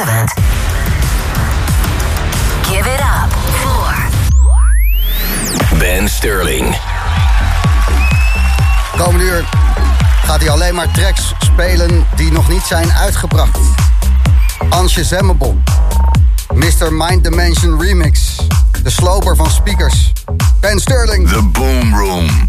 event. Give it up for Ben Sterling. Komende uur gaat hij alleen maar tracks spelen die nog niet zijn uitgebracht. Unshazamable. Mr. Mind Dimension Remix. De sloper van speakers. Ben Sterling. The Boom Room.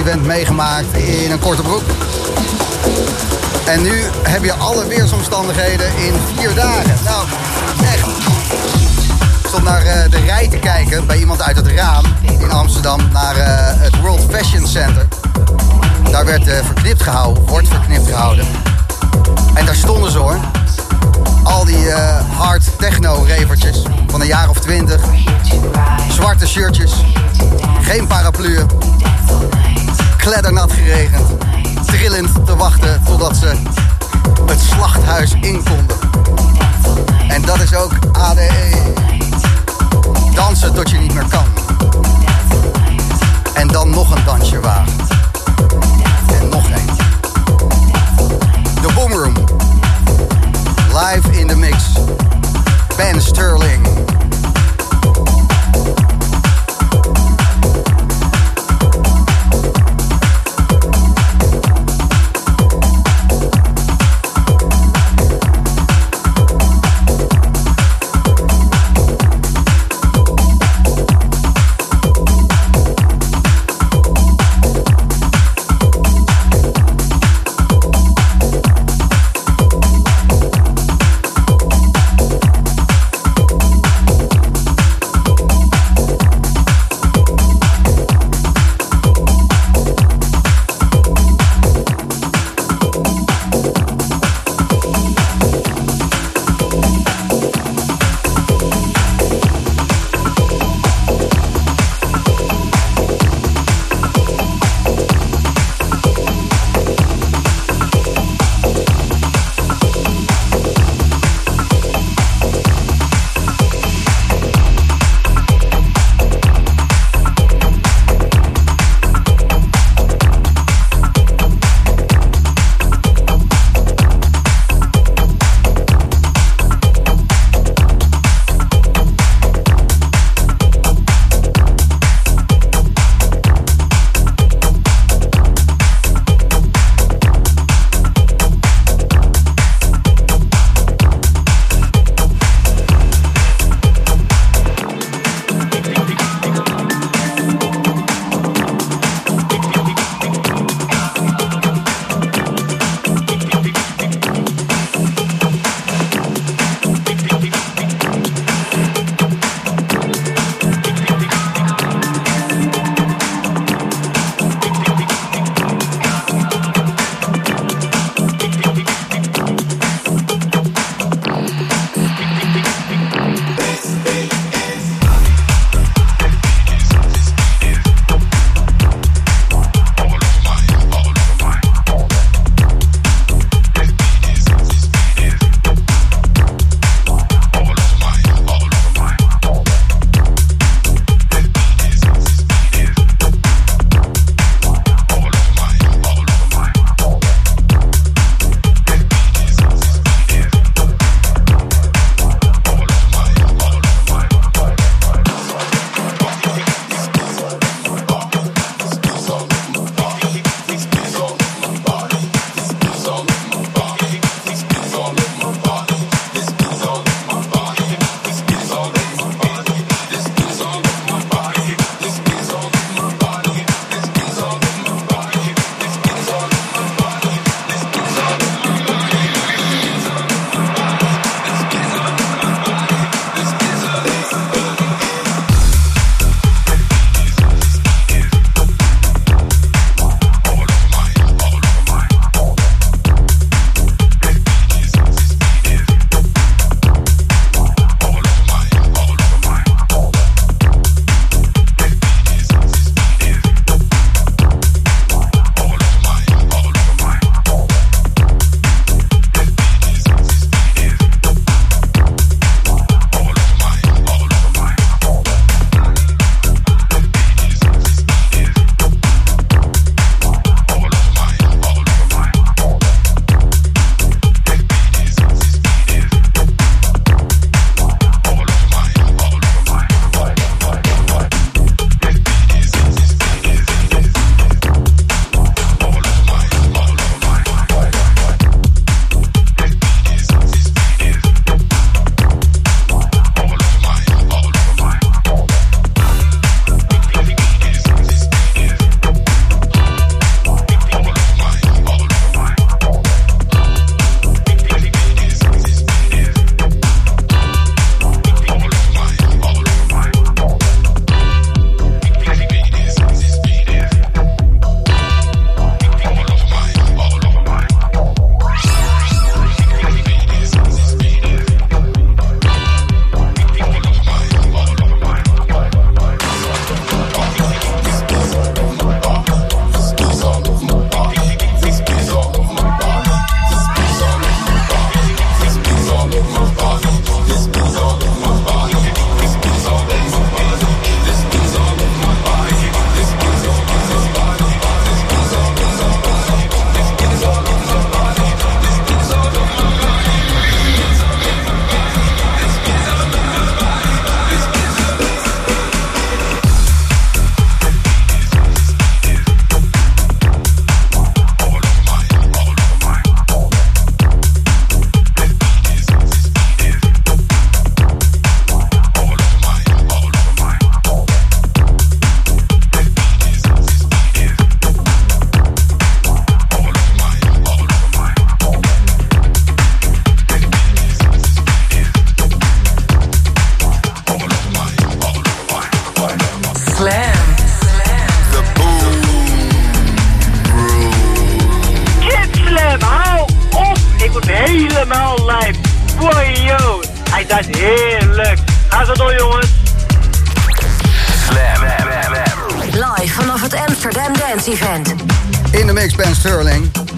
Event meegemaakt in een korte broek. En nu heb je alle weersomstandigheden in vier dagen. Nou, echt. Ik stond naar uh, de rij te kijken bij iemand uit het raam in Amsterdam naar uh, het World Fashion Center. Daar werd uh, verknipt gehouden, wordt verknipt gehouden. En daar stonden ze hoor. Al die hard techno-revertjes van een jaar of twintig. Zwarte shirtjes. Geen paraplu. Kleddernat geregend. Trillend te wachten totdat ze het slachthuis in konden. En dat is ook ADE. Dansen tot je niet meer kan. En dan nog een dansje wagen. En nog één. De Boomroom. Live in the mix. Ben Sterling. In de mix Ben Sterling.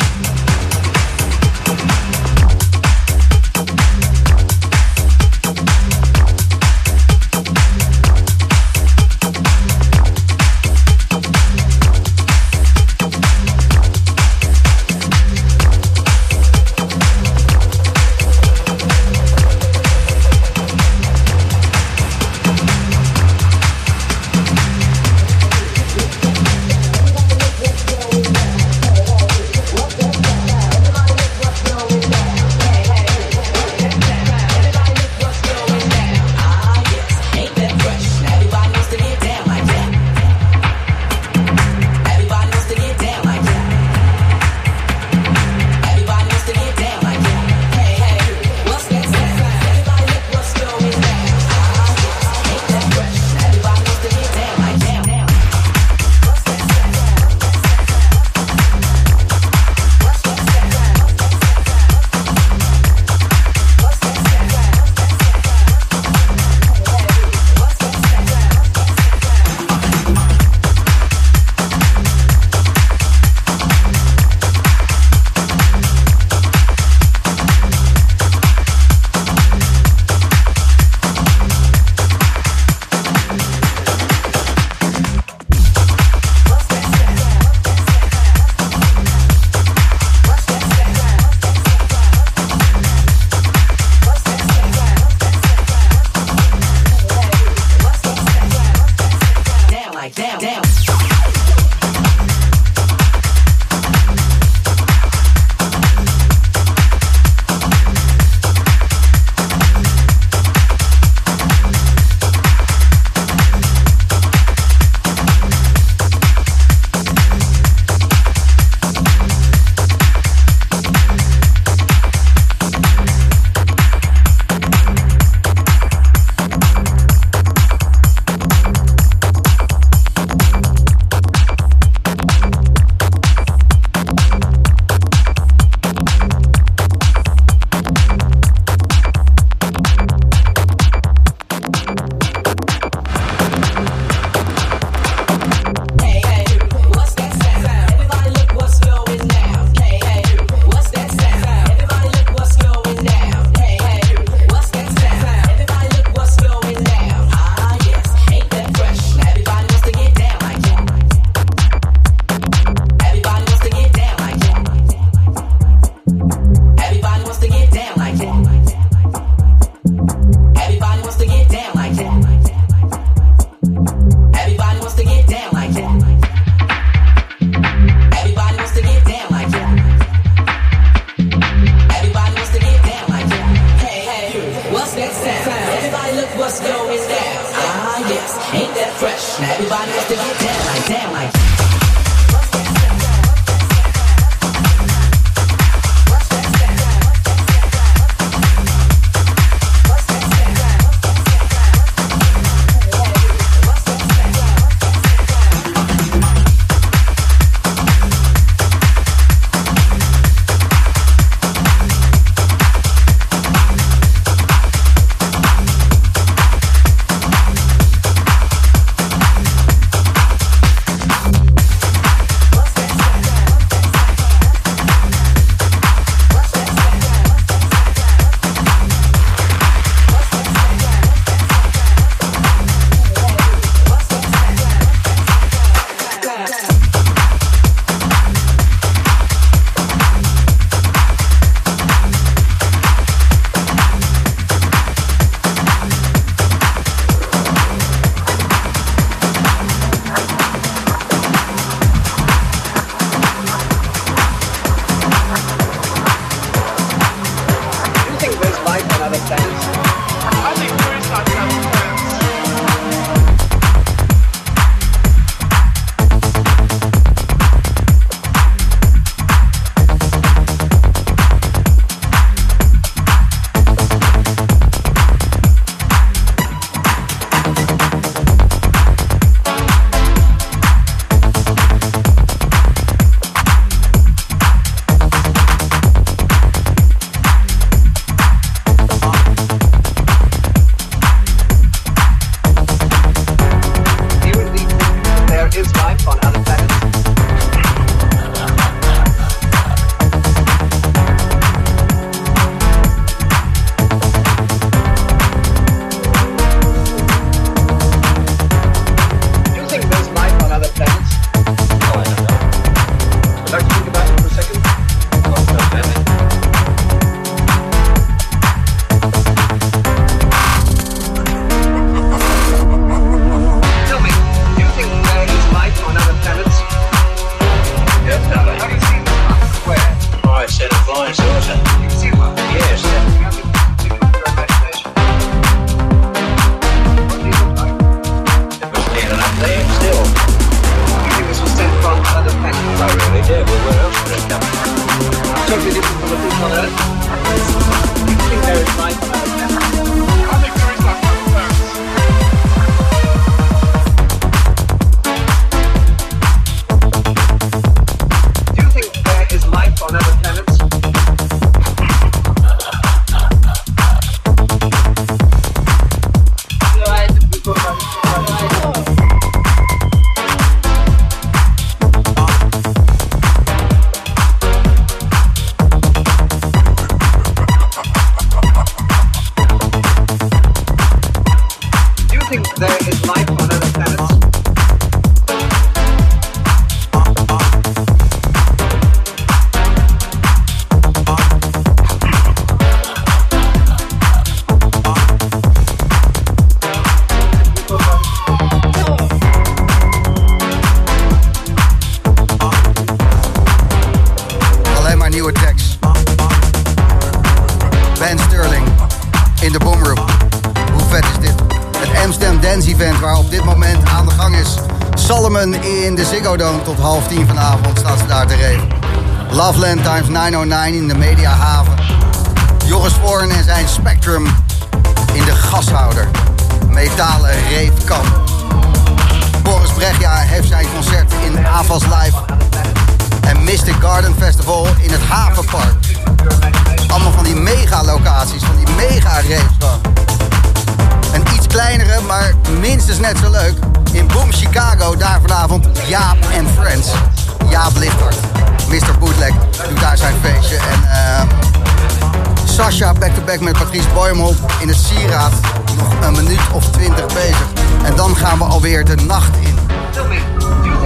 Sasha back-to-back met Patrice Boymholt in het Sieraad. Nog een minuut of twintig bezig. En dan gaan we alweer de nacht in.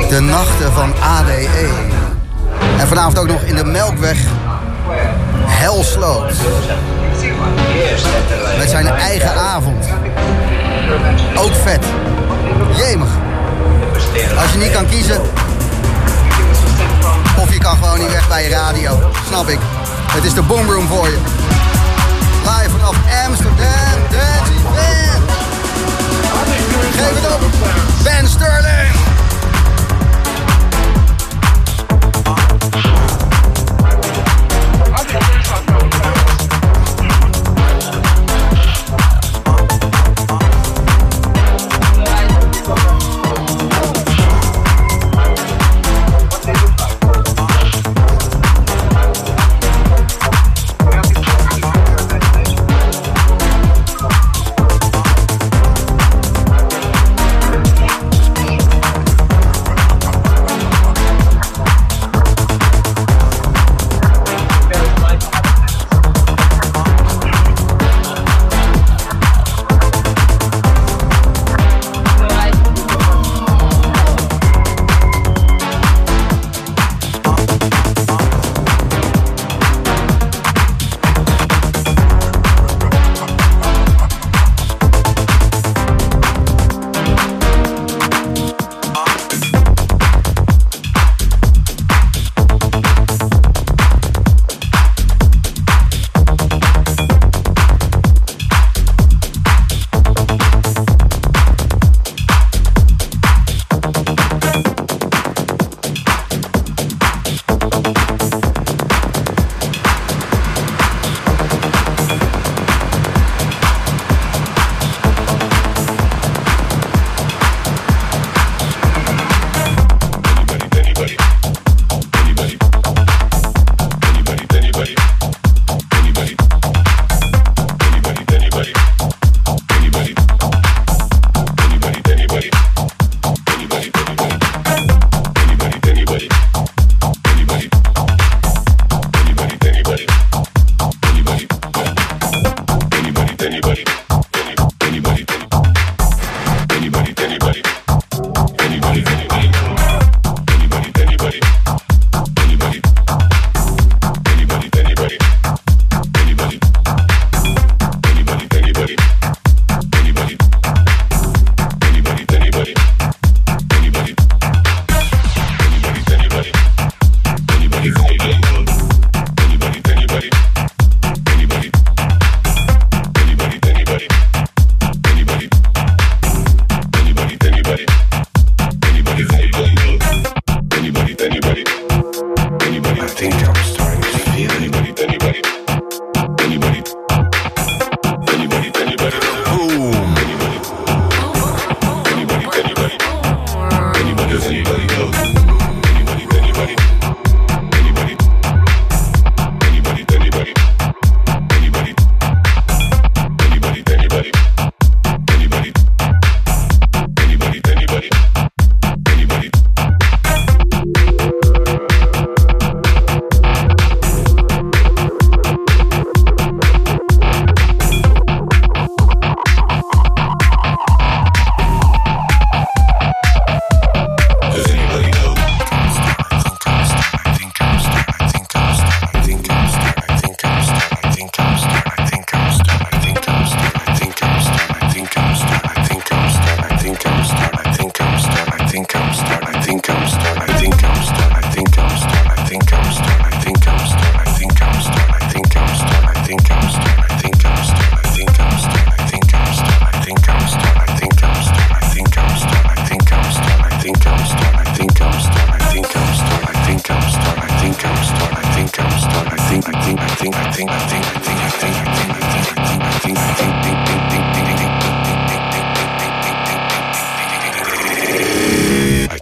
De nachten van ADE. En vanavond ook nog in de Melkweg Helsloot. Met zijn eigen avond. Ook vet. Jemig. Als je niet kan kiezen. Of je kan gewoon niet weg bij je radio. Snap ik. Het is de boomroom voor je. Vanaf Amsterdam. Daddy Ben. Geef het op. Ben Sterling.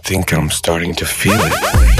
Think I'm starting to feel it.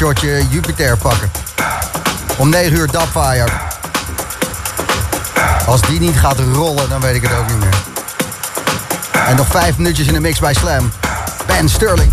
Slingshotje Jupiter pakken. Om 9 uur Dubfire. Als die niet gaat rollen, dan weet ik het ook niet meer. En nog vijf minuutjes in de mix bij Slam. Ben. Sterling.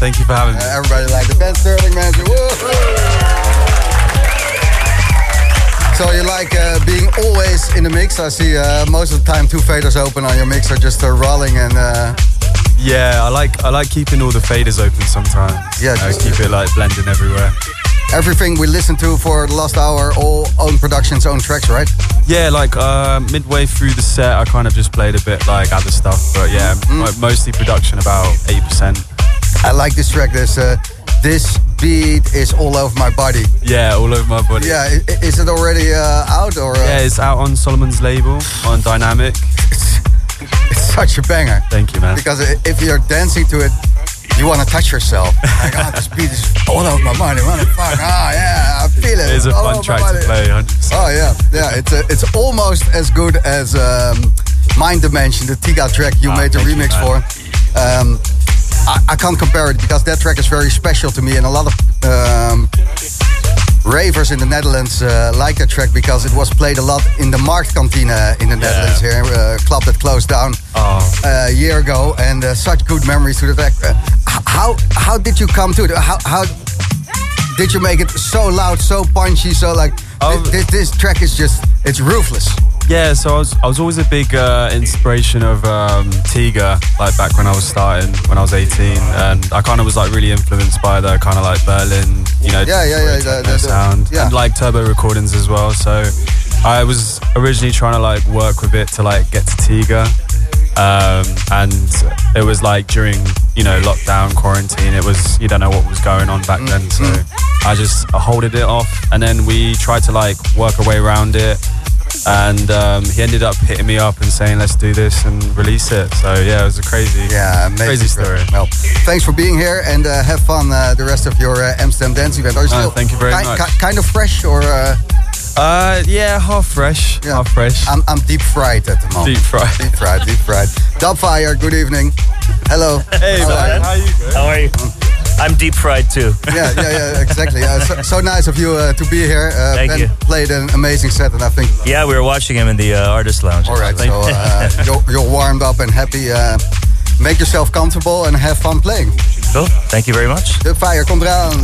Thank you for having me. Everybody like the Ben Sterling man. So you like uh, being always in the mix? I see uh, most of the time two faders open on your mixer, just uh, rolling and. Uh, yeah, I like I like keeping all the faders open sometimes. Yeah, I just keep it like blending everywhere. Everything we listened to for the last hour, all own productions, own tracks, right? Yeah, like uh, midway through the set, I kind of just played a bit like other stuff, but yeah, mm. mostly production, about eighty percent. I like this track. There's uh, this beat is all over my body. Yeah, all over my body. Yeah, is it already uh, out or? Uh... Yeah, it's out on Solomun's label on Diynamic. It's, it's such a banger. Thank you, man. Because if you're dancing to it, you want to touch yourself. like, oh, this beat is all over my body. What the fuck? Ah, yeah, I feel it. It's a all fun track to play, 100%. Oh, yeah. Yeah, it's, a, it's almost as good as um, Mind Dimension, the Tiga track you oh, made the remix you, for. Um, I, I, can't compare it because that track is very special to me, and a lot of um, ravers in the Netherlands uh, like that track because it was played a lot in the Marktkantine in the yeah. Netherlands here, a uh, club that closed down oh. Uh, a year ago, and uh, such good memories to the track. How how did you come to it? How, how did you make it so loud, so punchy, so like oh. this, this track is just it's ruthless. Yeah, so I was I was always a big uh, inspiration of um, Tiga, like back when I was starting, when I was 18, and I kind of was like really influenced by the kind of like Berlin, you know, yeah, yeah, yeah, the, the, sound, yeah. and like turbo recordings as well. So I was originally trying to like work with it to like get to Tiga, um, and it was like during you know lockdown quarantine it was you don't know what was going on back then so mm-hmm. i just holded it off and then we tried to like work our way around it and um, he ended up hitting me up and saying, "Let's do this and release it." So yeah, it was a crazy, yeah, crazy story. Well, thanks for being here and uh, have fun uh, the rest of your uh, Amsterdam dance event. Are you still thank you very ki- much. Ki- kind of fresh or? Uh? uh, yeah, half fresh, yeah. half fresh. I'm, I'm deep fried at the moment. Deep fried, deep fried, deep fried. Dubfire, good evening. Hello. Hey, How man. How are you? How are you? I'm deep fried too. yeah, yeah, yeah, exactly. Uh, so, so, nice of you uh, to be here. Uh, Thank ben you. played an amazing set, and I think. Yeah, we were watching him in the uh, artist lounge. All right, so uh, you're, you're, warmed up and happy. Uh, make yourself comfortable and have fun playing. Cool. Thank you very much. Dubfire komt eraan.